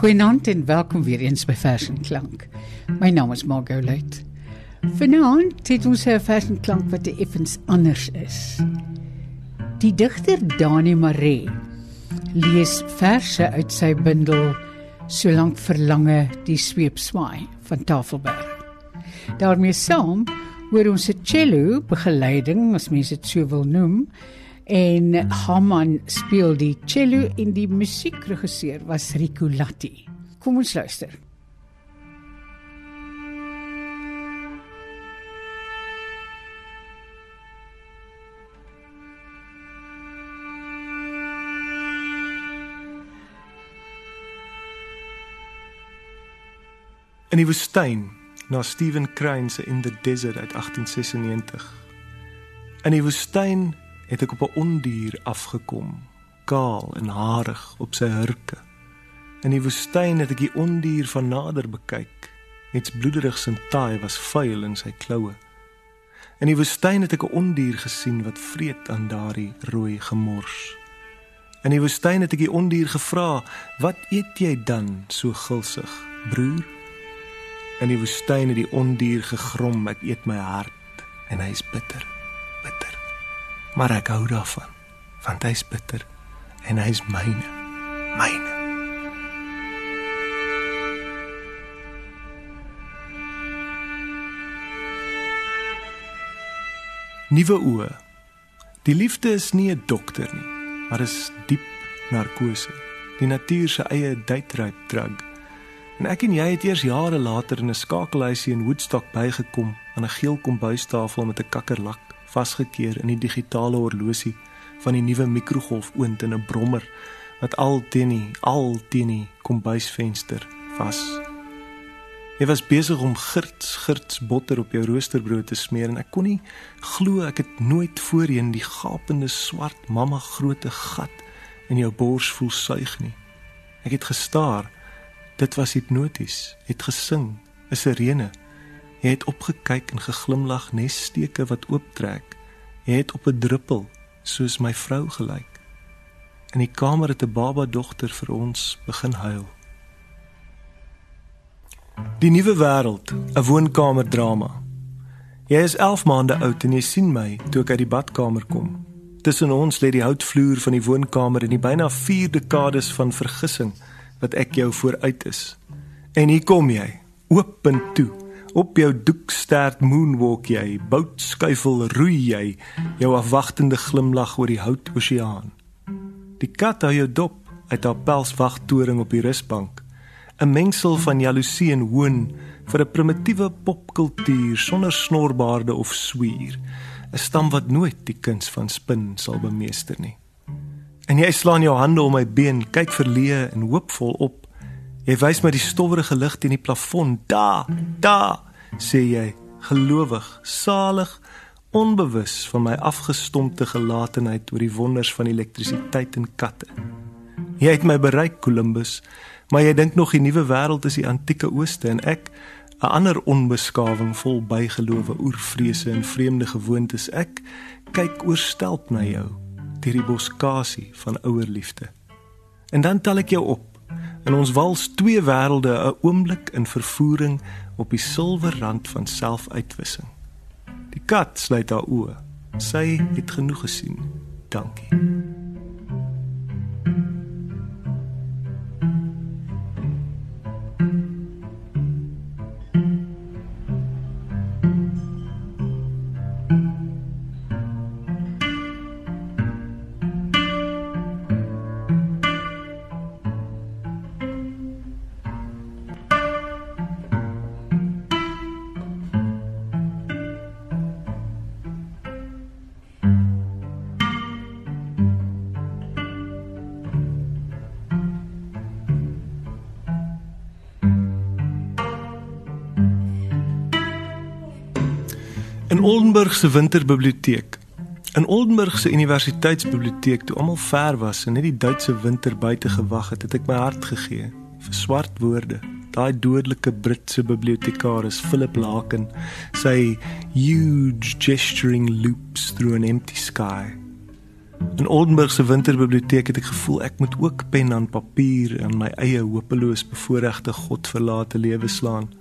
Goeienaand en welkom weer eens by Vers en Klank. My naam is Margot Luit. Vanaand het ons 'n Vers en Klank wat effens anders is. Die digter Dani Maree lees verse uit sy bundel Solank verlange die sweep swaai van Tafelberg. daarmee saam hoor ons 'n cello begeleiding as mense dit so wil noem en Haman speel die cello en die musiekregisseur was Rico Latti. Kom ons luister. In die woestyn na Stephen Crane se In the Desert uit 1896. In die woestyn het ek op 'n ondier afgekom, kaal en harig op sy hurke. In die woestyn het ek die ondier van nader bekyk. Iets bloederigs en taai was vuil in sy kloue. In die woestyn het ek 'n ondier gesien wat vreet aan daardie rooi gemors. In die woestyn het ek die ondier gevra, "Wat eet jy dan so gulsig, broer?" In die woestyn het die ondier gegrom, "Ek eet my hart en hy's bitter, bitter." Maar ek hou daarvan want hy's bitter en hy's myne myne. Nuwe oë. Die liefde is nie 'n dokter nie maar is diep narkose. Die natuur se eie date drug. En ek en jy het eers jare later in 'n skakelhuisie in Woodstock bygekom aan 'n geel kombuistafel met 'n kakkerlak vasgekeer in die digitale horlosie van die nuwe mikrogolfoond in 'n brommer wat al teen die al teen die kombuisvenster was. Hy was besig om girts girts botter op jou roosterbrood te smeer en ek kon nie glo ek het nooit voorheen die gapende swart mamma groote gat in jou bors voel suig nie. Ek het gestaar. Dit was hipnoties. Het gesing, 'n sirene. Jy het opgekyk en geglimlag nessteke wat ooptrek. Jy het op 'n druppel soos my vrou gelyk. In die kamer het 'n baba dogter vir ons begin huil. Die nuwe wêreld, 'n woonkamer drama. Jy is 11 maande oud en jy sien my toe ek uit die badkamer kom. Tussen ons lê die houtvloer van die woonkamer en die byna 4 dekades van vergissing wat ek jou vooruit is. En hier kom jy, oop en toe. Op jou doekstert moonwalk jy, bout skuifel roei jy, jou afwagtende glimlag oor die hout oseaan. Die kat hou jou dop uit haar pelswagtoring op die rusbank. 'n Mengsel van jaloesie en hoon vir 'n primitiewe popkultuur sonder snorbaarde of swier. 'n Stam wat nooit die kuns van spin sal bemeester nie. En jy slaan jou hande om my been, kyk verleë en hoopvol op Jy wys my die stowwerige lig teen die plafon. Da, da, sê jy, gelowig, salig, onbewus van my afgestompte gelatenheid oor die wonders van elektrisiteit en katte. Jy het my bereik, Columbus, maar jy dink nog die nuwe wêreld is die antieke ooste en ek 'n ander onbeskawing vol bygelowe, oervrese en vreemde gewoontes. Ek kyk oorstelp na jou deur die boskasie van ouer liefde. En dan tel ek jou op In ons wals twee wêrelde, 'n oomblik in vervoering op die silwer rand van selfuitwissing. Die kat sluit haar oë. Sy het genoeg gesien. Dankie. In Oldenburg se winterbiblioteek. In Oldenburg se universiteitsbiblioteek toe almal ver was en net die Duitse winter buite gewag het, het ek my hart gegee vir swart woorde. Daai dodelike Britse bibliotekaris Philip Larkin, sy huge gesturing loops through an empty sky. In Oldenburg se winterbiblioteek het ek gevoel ek moet ook pen aan papier en my eie hopeloos bevoorregte godverlate lewe slaan.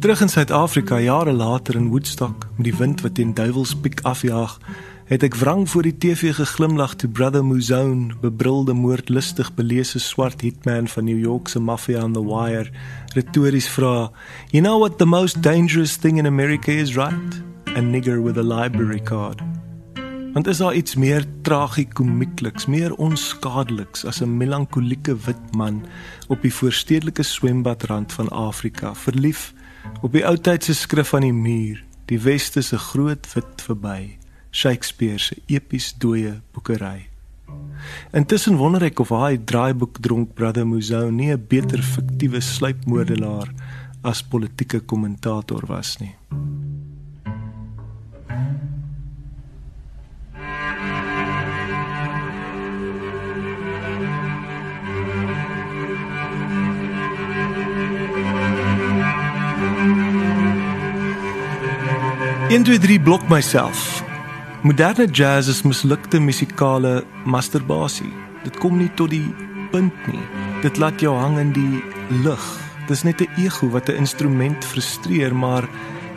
Terug in Suid-Afrika jare later in Woodstock met die wind wat teen duiwelspiek afjaag, het ek wrang voor die TV geglimlag toe Brother Muzone, bebrilde moordlustig belese swart hitman van New York se mafia on the wire, retories vra: "You know what the most dangerous thing in America is, right? A nigger with a library card." Want is daar iets meer tragikomiekliks, meer onskadeliks as 'n melankolieke wit man op die voorstedelike swembadrand van Afrika, verlief op die ou tyd se skrif aan die muur, die weste se groot wit verby? Shakespeare se epies dooie boekery. Intussen wonder ek of hy draaiboek dronk Brother Muzou nie 'n beter fiktiewe sluipmoordenaar as politieke kommentator was nie. In 23 blok myself Moderne jazz is mislukte musikale masturbasie. Dit kom nie tot die punt nie. Dit laat jou hang in die lug. Dis net 'n ego wat 'n instrument frustreer, maar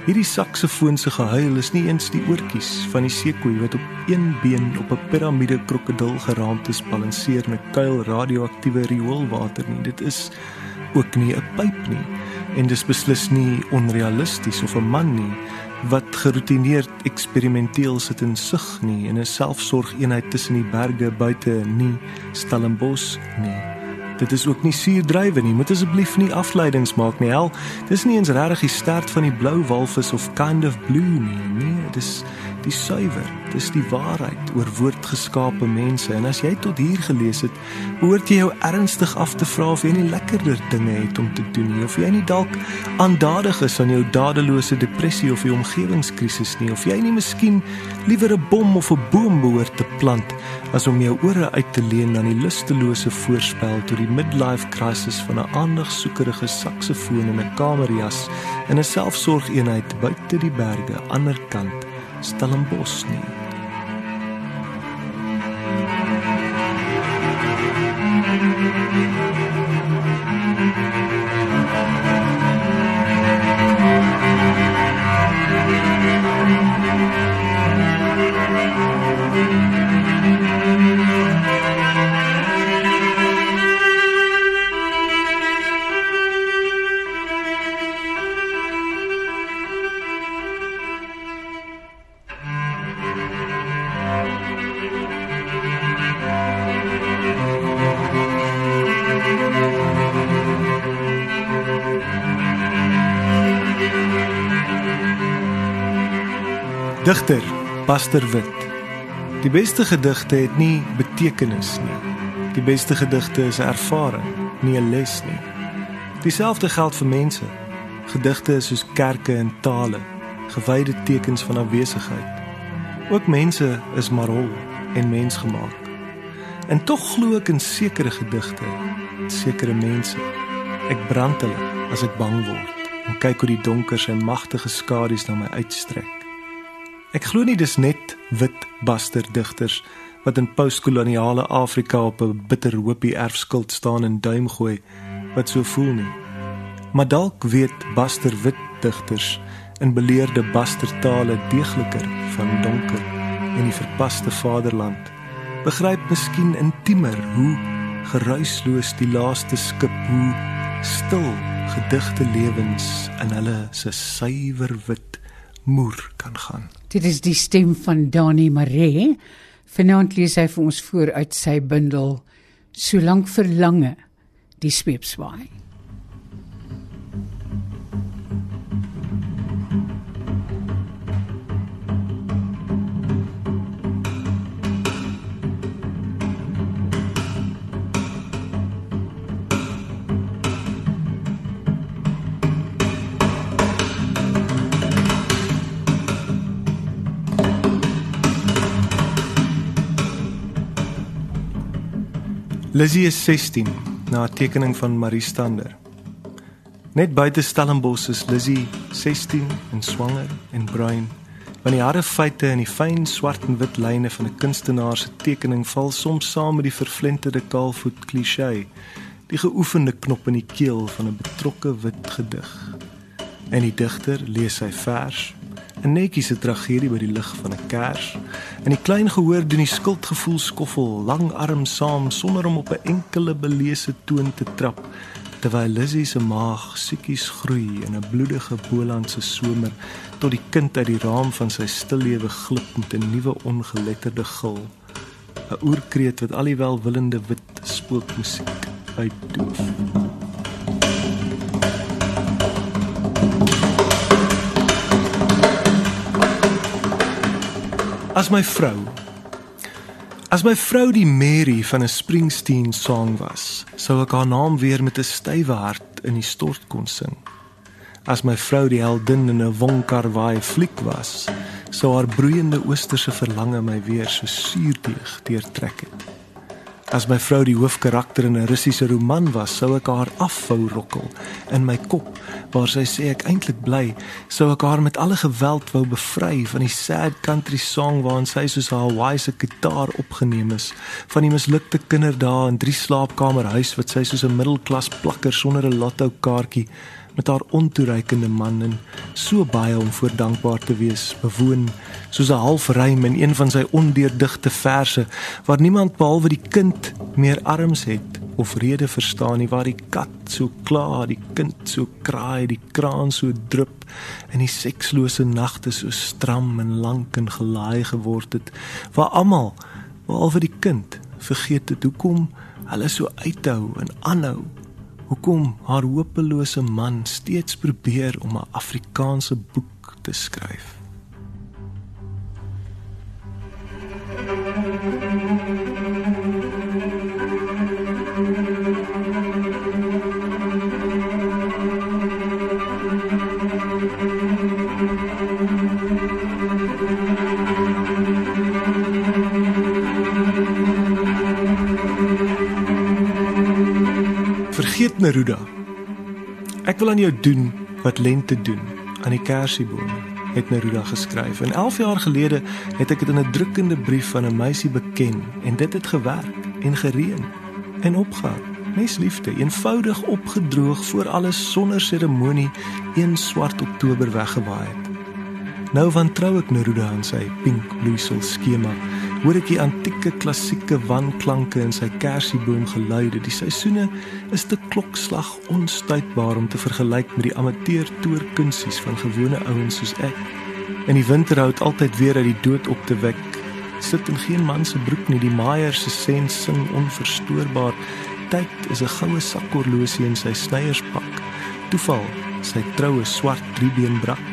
hierdie saksofoon se gehuil is nie eens die oortjies van die seekoei wat op een been op 'n piramide krokodil geraamte balanseer met kuil radioaktiewe rioolwater nie. Dit is ook nie 'n pyp nie en dis beslis nie onrealisties of 'n man nie wat geroutineerd eksperimenteel sit en sug nie in 'n selfsorgeenheid tussen die berge buite nie Stellenbosch nie. Dit is ook nie suurdrywe nie. Moet asseblief nie afleidings maak nie. Hel, dis nie eens regtig die stert van die blou walvis of kind of blue nie. Nee, dis die suiwer. Dis die waarheid oor woordgeskape mense. En as jy tot hier gelees het, behoort jy jou ernstig af te vra of jy nie lekkerder dinge het om te doen nie of jy nie dalk aandadig is aan jou dadelose depressie of die omgewingskrisis nie of jy nie miskien liewer 'n bom of 'n boom behoort te plant as om jou ore uit te leen aan die lustelose voorspel tot die midlife crisis van 'n aandagsoekerige saksofoon in 'n kamerjas in 'n selfsorgeenheid buite die berge aan die ander kant Stellenbosch nie. Digter Buster Wit. Die beste gedigte het nie betekenis nie. Die beste gedigte is ervaring, nie 'n les nie. Dieselfde geld vir mense. Gedigte is soos kerke en tale, gewyde tekens van afwesigheid. Ook mense is maar hol en mensgemaak. En tog glo ek in sekere gedigte, sekere mense. Ek brand hulle as ek bang word en kyk hoe die donker en magtige skadu's na my uitstrek. Ek glo nie dis net wit baster digters wat in postkoloniale Afrika op 'n bitter hoopie erfskuld staan en duim gooi wat so voel nie. Maar dalk weet baster wit digters in beleerde baster tale deegliker van donker en die verpaste vaderland. Begryp miskien intiemer hoe geruisloos die laaste skip hoe stil gedigte lewens in hulle se suiwer wit moer kan gaan. Dit is die stem van Dani Maree. Vanaand lees hy vir ons voor uit sy bundel Solank verlange die sweepswaai. Lizzie is 16 na 'n tekening van Marie Stander. Net buite Stellenbosch is Lizzie 16 en swanger en bruin Want die harde feite en die fyn swart en wit lyne van 'n kunstenaar se tekening val soms saam met die verflenterde kaalvoet klise, die geoefende knop in die keel van 'n betrokke wit gedig. En die digter lees sy vers 'n netjie se tragedie by die lig van 'n kers. En die klein gehoor doen die skuldgevoel skoffel, lang arm saam sonder om op 'n enkele belese toon te trap, terwyl Lizzie se maag siekies groei in 'n bloedige Bolandse somer tot die kind uit die raam van sy stillewe glip met 'n nuwe ongeletterde gil. 'n Oerkreet wat al die welwillende wit spookmusiek uitdoof. As my vrou. As my vrou die Mary van 'n Springsteen song was, sou ek haar naam weer met 'n stywe hart in die stort kon sing. As my vrou die heldin in 'n Wonka Wai fliek was, sou haar broeiende oosterse verlange my weer so suurdeeg deurtrek het. As my vrou die hoofkarakter in 'n Russiese roman was, sou ek haar afvou rokkel in my kop waar sy sê ek eintlik bly, sou ek haar met alle geweld wou bevry van die sad country song waarin sy soos 'n Hawaiise gitaar opgeneem is, van die mislukte kinderdae in drie slaapkamer huis wat sy soos 'n middelklas plakker sonder 'n lotto kaartjie met haar ontoereikende man en so baie om voor dankbaar te wees bewoon soos 'n halfrym in een van sy ondeurdigte verse waar niemand behalwe die kind meer arms het of rede verstaan nie waar die kat so kla die kind so kraai die kraan so drup en die sekslose nagte so stram en lank en gelaai geword het waar almal behalwe die kind vergeet het hoekom hulle so uithou en aanhou hoekom haar hopelose man steeds probeer om 'n Afrikaanse boek te skryf. Vergeet Neruda. Ek wil aan jou doen wat lente doen aan die kersieboom, het Neruda geskryf. En 11 jaar gelede het ek dit in 'n drukkende brief van 'n meisie beken en dit het gewerk en gereën en opgehou. Mes liefde, eenvoudig opgedroog voor alles sonder seremonie, een swart oktober weggewaai het. Nou van trou ek Neruda aan sy pink bloeisel skema hoor ek die antieke klassieke wanklanke in sy kersieboom geluide. Die seisoene is te klokslag onstuitbaar om te vergelyk met die amateur toorkunsies van gewone ouens soos ek. En die winter hou altyd weer uit die dood op te wek. Sit in geen man se broek nie, die maaier se sens sing onverstoorbaar. Tyd is 'n goue sakhorlosie in sy snyierspak. Toeval, sy troue swart driebeen brak.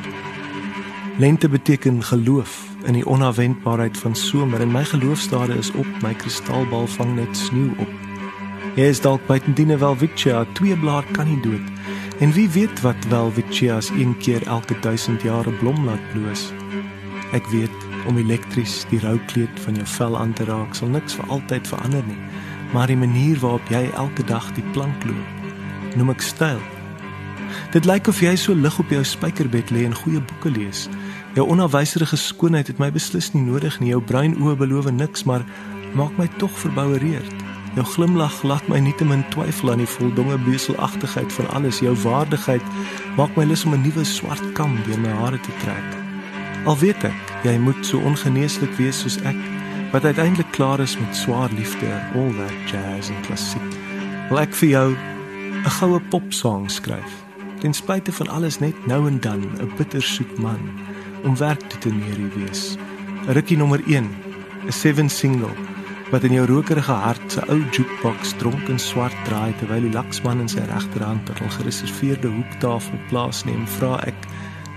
Lente beteken geloof in die onverwendbaarheid van somer en my geloofstade is op my kristalbal vang net sneeu op. Jy is dalk buitendien wel Victoria, twee blaar kan nie dood. En wie weet wat wel Victoria's een keer elke 1000 jaar blom laat bloos. Ek weet om elektries die rou kleed van jou vel aan te raak sal niks vir altyd verander nie, maar die manier waarop jy elke dag die plank loop, noem ek styl. Dit lyk of jy so lig op jou spykerbed lê en goeie boeke lees. Jou onafwyserige skoonheid het my beslis nie nodig nie. Jou bruin oë beloof niks, maar maak my tog verboureerd. Jou glimlag laat my nietemin twyfel aan die voldonge beselagtigheid van alles. Jou waardigheid maak my lus om 'n nuwe swart kam deur my hare te trek. Al weet ek, jy moet so ongeneeslik wees soos ek, wat uiteindelik klaar is met swaar liefde, all that jazz en klassiek. Wil ek vir jou 'n goue popsong skryf? Ten spyte van alles net nou en dan 'n bittersoet man om werk te neer wees. Rukkie nommer 1, 'n seven single wat in jou rokerige hart se ou jukebox dronk en swart draai terwyl die laksman in sy regterhand op 'n gereserveerde hoektafel plaasneem, vra ek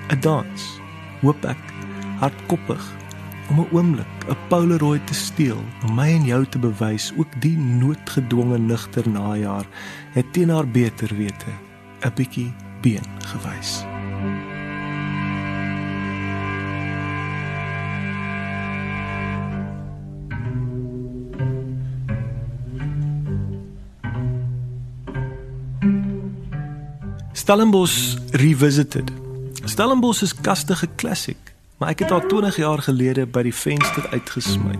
'n dans. Hoop ek hardkoppig om 'n oomblik 'n polaroid te steel om my en jou te bewys ook die noodgedwonge nugter najaar het teen haar beter wete 'n bietjie been gewys. Stellenbosch revisited. Stellenbosch is kastige klassiek. maar ek het haar 20 jaar gelede by die venster uitgesmy.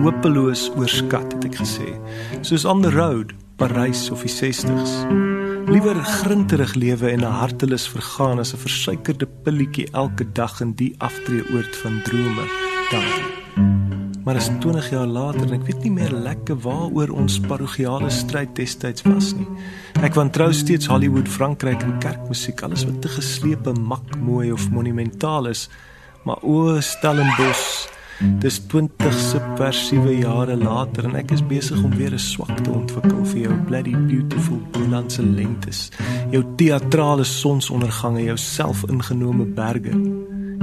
Hopeloos oorskat het ek gesê. Soos on the road, Parys of die 60s. Liewer grinterig lewe en 'n hartelus vergaan as 'n versuikerde pilletjie elke dag in die aftreeoord van drome. Dan maar is 20 jaar later en ek weet nie meer lekker waaroor ons parochiale stryd destyds was nie. Ek wantrou steeds Hollywood, Frankryk en kerkmusiek, alles wat te geslepe, mak mooi of monumentaal is. Maar o Stellenbosch, dis 20 subversiewe jare later en ek is besig om weer 'n swak te ontwikkel vir jou bloody beautiful Bolandse lentes. Jou teatrale sonsondergange, jou selfingenome berge.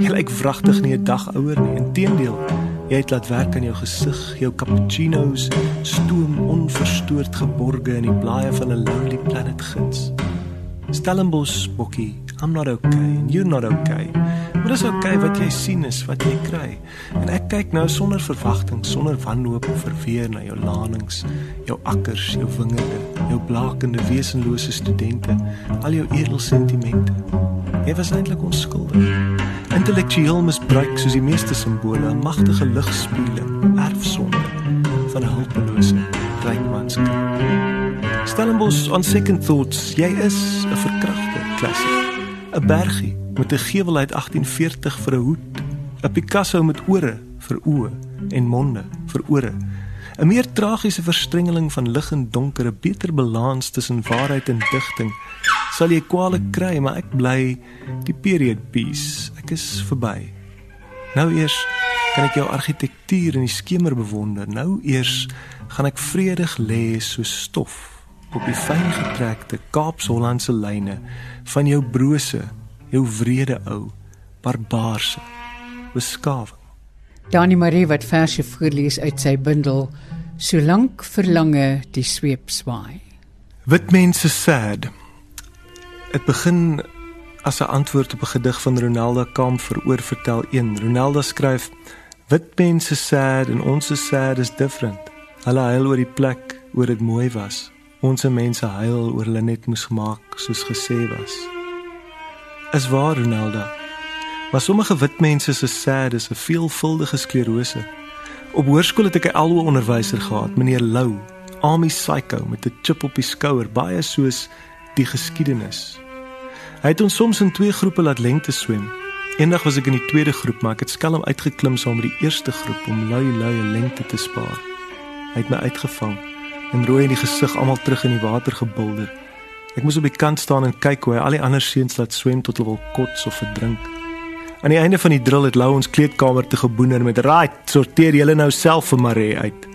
Jy lyk wragtig nie 'n dag ouer nie, inteendeel. Jy het laat werk aan jou gesig, jou cappuccino's stoom onverstoord geborge in die blaaie van 'n lonely planet gids. Stellenbosch bokkie, I'm not okay and you're not okay. Maar dis okay wat jy sien is wat jy kry. En ek kyk nou sonder verwagting, sonder wanhoop verweer na jou lanings, jou akkers, jou wingerde, jou blakende wesenlose studente, al jou edel sentimente. Jy was eintlik onskuldig intellektueel misbruik soos die meeste simbole 'n magtige ligspieeling erfsonde van 'n hulpelose rykmanske. Stellenbosch on second thoughts, jy is 'n verkragte klassiek. 'n Bergie met 'n gewel uit 1840 vir 'n hoed, 'n Picasso met ore vir oë en monde vir ore. 'n Meer tragiese verstrengeling van lig en donker, 'n beter balans tussen waarheid en digting sal jy kwaliek kry, maar ek bly die period piece. Ek is verby. Nou eers kan ek jou argitektuur in die skemer bewonder. Nou eers gaan ek vredig lê so stof op die fyn getrekte Kaapse-Hollandse lyne van jou brose, jou wrede ou, barbaarse beskawing. Dani Marie wat verse voorlees uit sy bundel Solank verlange die sweep swaai. Wit mense sad Dit begin as 'n antwoord op 'n gedig van Ronaldo Kamp vir oorvertel 1. Ronaldo skryf: "Wit mense sad en ons is sad is different. Hulle huil oor die plek waar dit mooi was. Ons mense huil oor hulle net moes gemaak soos gesê was." Is waar Ronaldo? Maar sommige wit mense se sad is 'n veelvuldige sklerose. Op hoërskool het ek 'n alwe onderwyser gehad, meneer Lou, army psycho met 'n chip op die skouer, baie soos die geskiedenis. Hy het ons soms in twee groepe laat lengte swem. Eendag was ek in die tweede groep, maar ek het skelm uitgeklim saam met die eerste groep om lui lui lengte te spaar. Hy het my uitgevang en rooi in die gesig almal terug in die water gebulder. Ek moes op die kant staan en kyk hoe hy al die ander seuns laat swem tot hulle wil kots of verdrink. Aan die einde van die drill het Lou ons kleedkamer te geboener met: "Right, sorteer julle nou self vir Marie uit."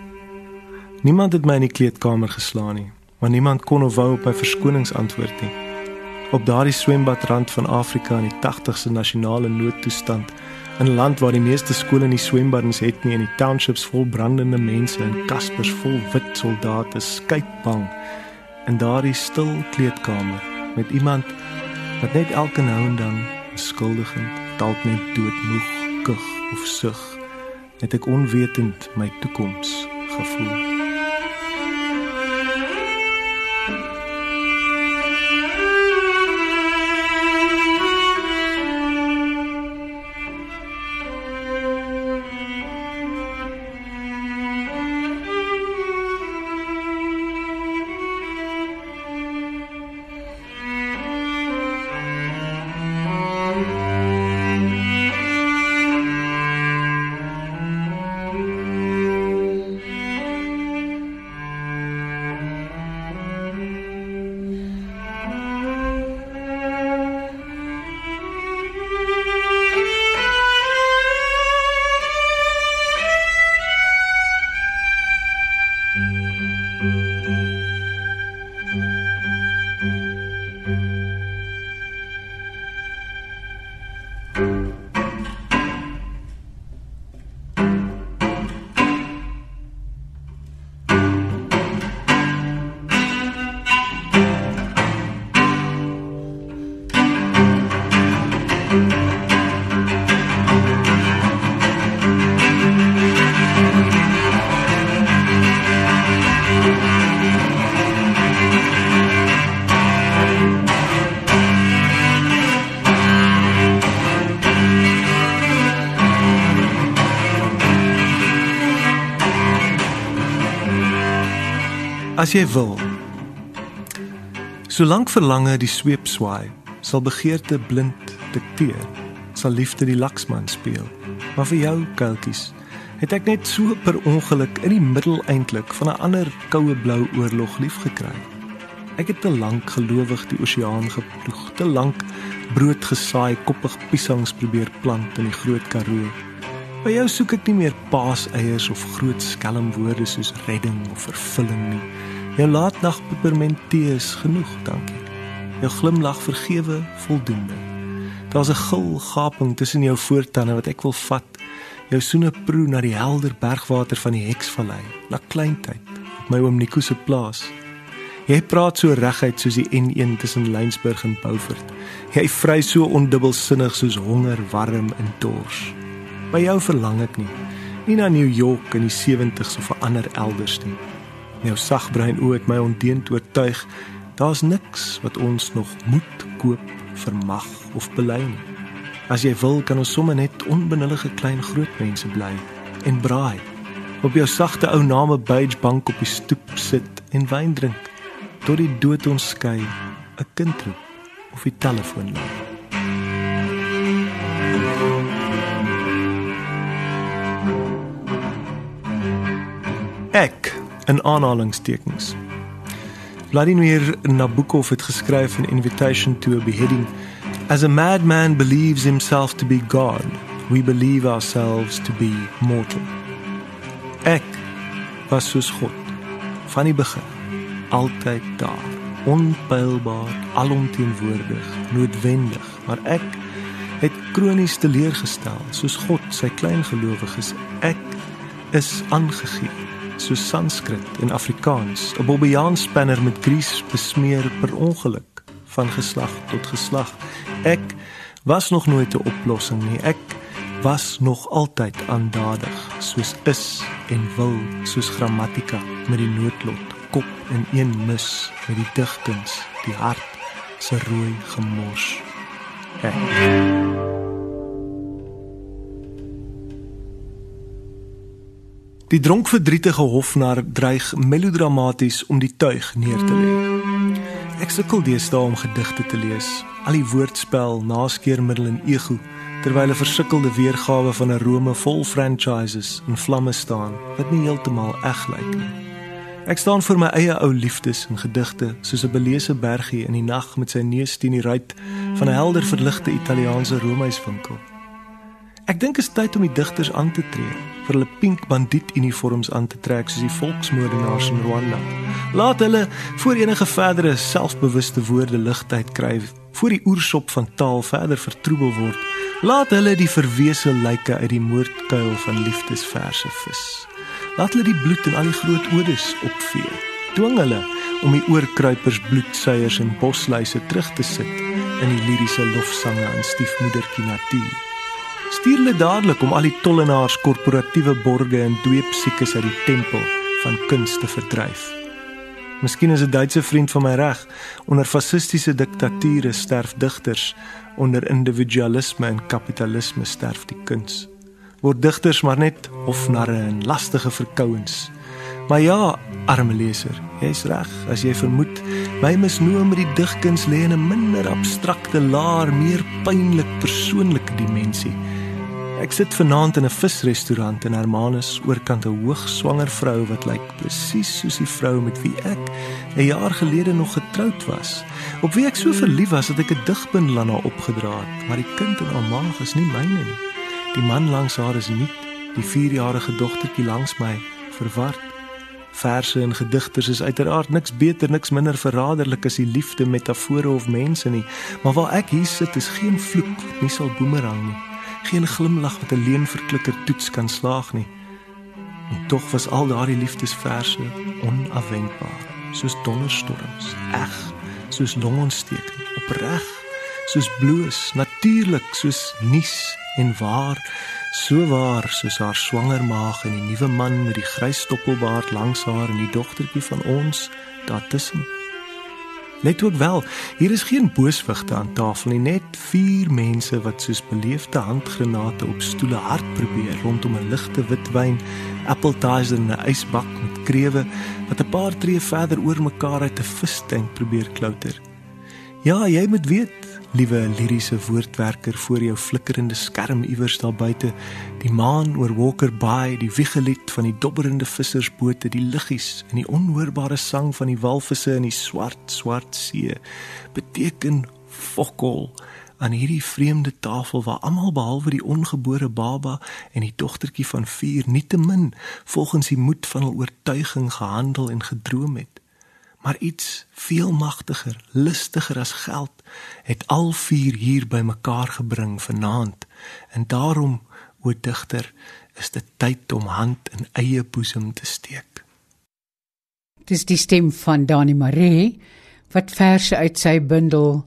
Niemand het my in die kleedkamer geslaan nie, maar niemand kon of wou op my verskonings antwoord nie op daardie swembadrand van Afrika in die 80ste nasionale noodtoestand in 'n land waar die meeste skole nie swembaddens het nie en die townships vol brandende mense en kaspers vol wit soldate skypbang in daardie stil kleedkamer met iemand wat net elke nou en dan skuldigend dalk net doodmoeg kug of sug het ek onwetend my toekoms gevoel As jy wil. Solank verlange die sweep swaai, sal begeerte blind dikteer. Sal liefde die laksman speel. Maar vir jou, kuiltjies, het ek net so per ongeluk in die middel eintlik van 'n ander koue blou oorlog liefgekry. Ek het te lank gelowig die oseaan geploeg, te lank brood gesaai, koppig piesangs probeer plant in die groot Karoo. By jou soek ek nie meer paaseiers of groot skelmwoorde soos redding of vervulling nie. Jou laatnag pepermenttee is genoeg, dankie. Jou glimlag vergewe voldoende. Daar's 'n gil gaping tussen jou voortande wat ek wil vat. Jou soene proe na die helder bergwater van die Heksvallei, na kleintyd op my oom Nico se plaas. Jy praat so reguit soos die N1 tussen Lensburg en Beaufort. Jy vry so ondubbelsinnig soos honger, warm en dors. By jou verlang ek nie, nie na New York in die 70's of 'n ander elders nie. Jou sagbrein oë het my ondeend oortuig, daar's niks wat ons nog moet koop, vermag of bely nie. As jy wil, kan ons sommer net onbenullige klein groot mense bly en braai. Op jou sagte ou name beige bank op die stoep sit en wyn drink tot die dood ons skei, 'n kind roep of die telefoon lui. Ek in aanhalingstekens. Vladimir Nabokov het geskryf in Invitation to a Beheading As a madman believes himself to be God, we believe ourselves to be mortal. Ek was soos God van die begin altyd daar, onpeilbaar, alomteenwoordig, noodwendig, maar ek het kronies teleurgestel, soos God sy kleingelowiges. Ek is aangegee soos Sanskrit en Afrikaans, 'n Bobbejaanspanner met Grieks besmeer per ongeluk van geslag tot geslag. Ek was nog nooit 'n oplossing nie. Ek was nog altyd aandadig, soos is en wil, soos grammatika met die noodlot kop in een mis met die digkuns, die hart se rooi gemors. Ek. Die dronkverdrietige hofnar dreig melodramaties om die tuig neer te lê. Ek sukkel deesdae om gedigte te lees, al die woordspel, naskeermiddel en ego, terwyl 'n versukkelde weergawe van 'n Rome vol franchises in vlamme staan wat nie heeltemal eg lyk nie. Ek staan voor my eie ou liefdes en gedigte soos 'n beleese bergie in die nag met sy neus teen die ruit van 'n helder verligte Italiaanse roomhuiswinkel. Ek dink dit is tyd om die digters aan te tree, vir hulle pink bandiet uniforms aan te trek soos die volksmoordenaars in Rwanda. Laat hulle voor enige verdere selfbewuste woorde ligtheid kry, voor die oersop van taal verder vertroebel word. Laat hulle die verwese lyke uit die moordkuil van liefdesverse vis. Laat hulle die bloed in al die groot odes opvee. Dwing hulle om die oorkruipers bloedseiers en bosluise terug te sit in die liriese lofsange aan stiefmoedertjie natuur. Stuur hulle dadelik om al die tollenaars korporatiewe borge en dweepsiekes uit die tempel van kuns te verdryf. Miskien is 'n Duitse vriend van my reg. Onder fasistiese diktature sterf digters, onder individualisme en kapitalisme sterf die kuns word digters maar net hofnarre en lastige verkouens. Maar ja, arme leser, jy's reg as jy vermoed my misnoom met die digkuns lê in 'n minder abstrakte laer, meer pynlik persoonlike dimensie. Ek sit vanaand in 'n visrestaurant in Hermanus oorkant 'n hoogswanger vrou wat lyk presies soos die vrou met wie ek 'n jaar gelede nog getroud was. Op wie ek so verlief was dat ek 'n digbundel aan haar opgedra het, maar die kind in haar maag is nie myne nie. Die man langs haar is nie die 4-jarige dogtertjie langs my verward. Verse en gedigters is uiteraard niks beter, niks minder verraderlik as die liefde metafore of mense nie, maar waar ek hier sit is geen vloek wat nie sal boemerang nie. Geen glimlag wat 'n leenverklikker toets kan slaag nie. En tog was al daardie liefdesverse onafwendbaar, soos donderstorms, eg, soos longontsteking, opreg, soos bloos, natuurlik, soos nuus en waar so waar soos haar swanger maag en die nuwe man met die grys stoppelbaard langs haar en die dogtertjie van ons daartussen Let ook wel, hier is geen booswigte aan tafel nie, net vier mense wat soos beleefde handgranate op stoele hard probeer rondom 'n ligte witwyn, appeltaars in 'n ysbak met krewe wat 'n paar tree verder oor mekaar uit 'n visstank probeer klouter. Ja, jy moet weet, liewe liriese woordwerker voor jou flikkerende skerm iewers daar buite, die maan oor Walker Bay, die wiegelied van die dobberende vissersbote, die liggies en die onhoorbare sang van die walvisse in die swart, swart see, beteken fokol aan hierdie vreemde tafel waar almal behalwe die ongebore baba en die dogtertjie van 4 nietemin volgens die moed van hul oortuiging gehandel en gedroom het maar iets veel magtiger, lustiger as geld het al vier hier bymekaar gebring vanaand. En daarom, o digter, is dit tyd om hand in eie boesem te steek. Dis die stem van Dani Maree wat verse uit sy bundel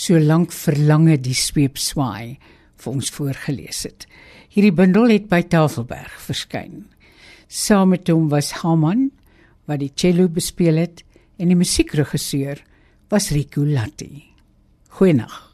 So lank verlange die sweep swaai vir ons voorgeles het. Hierdie bundel het by Tafelberg verskyn. Saam met hom was Haman wat die cello bespeel het en die musiekregisseur was Rico Latti. Goeienaand.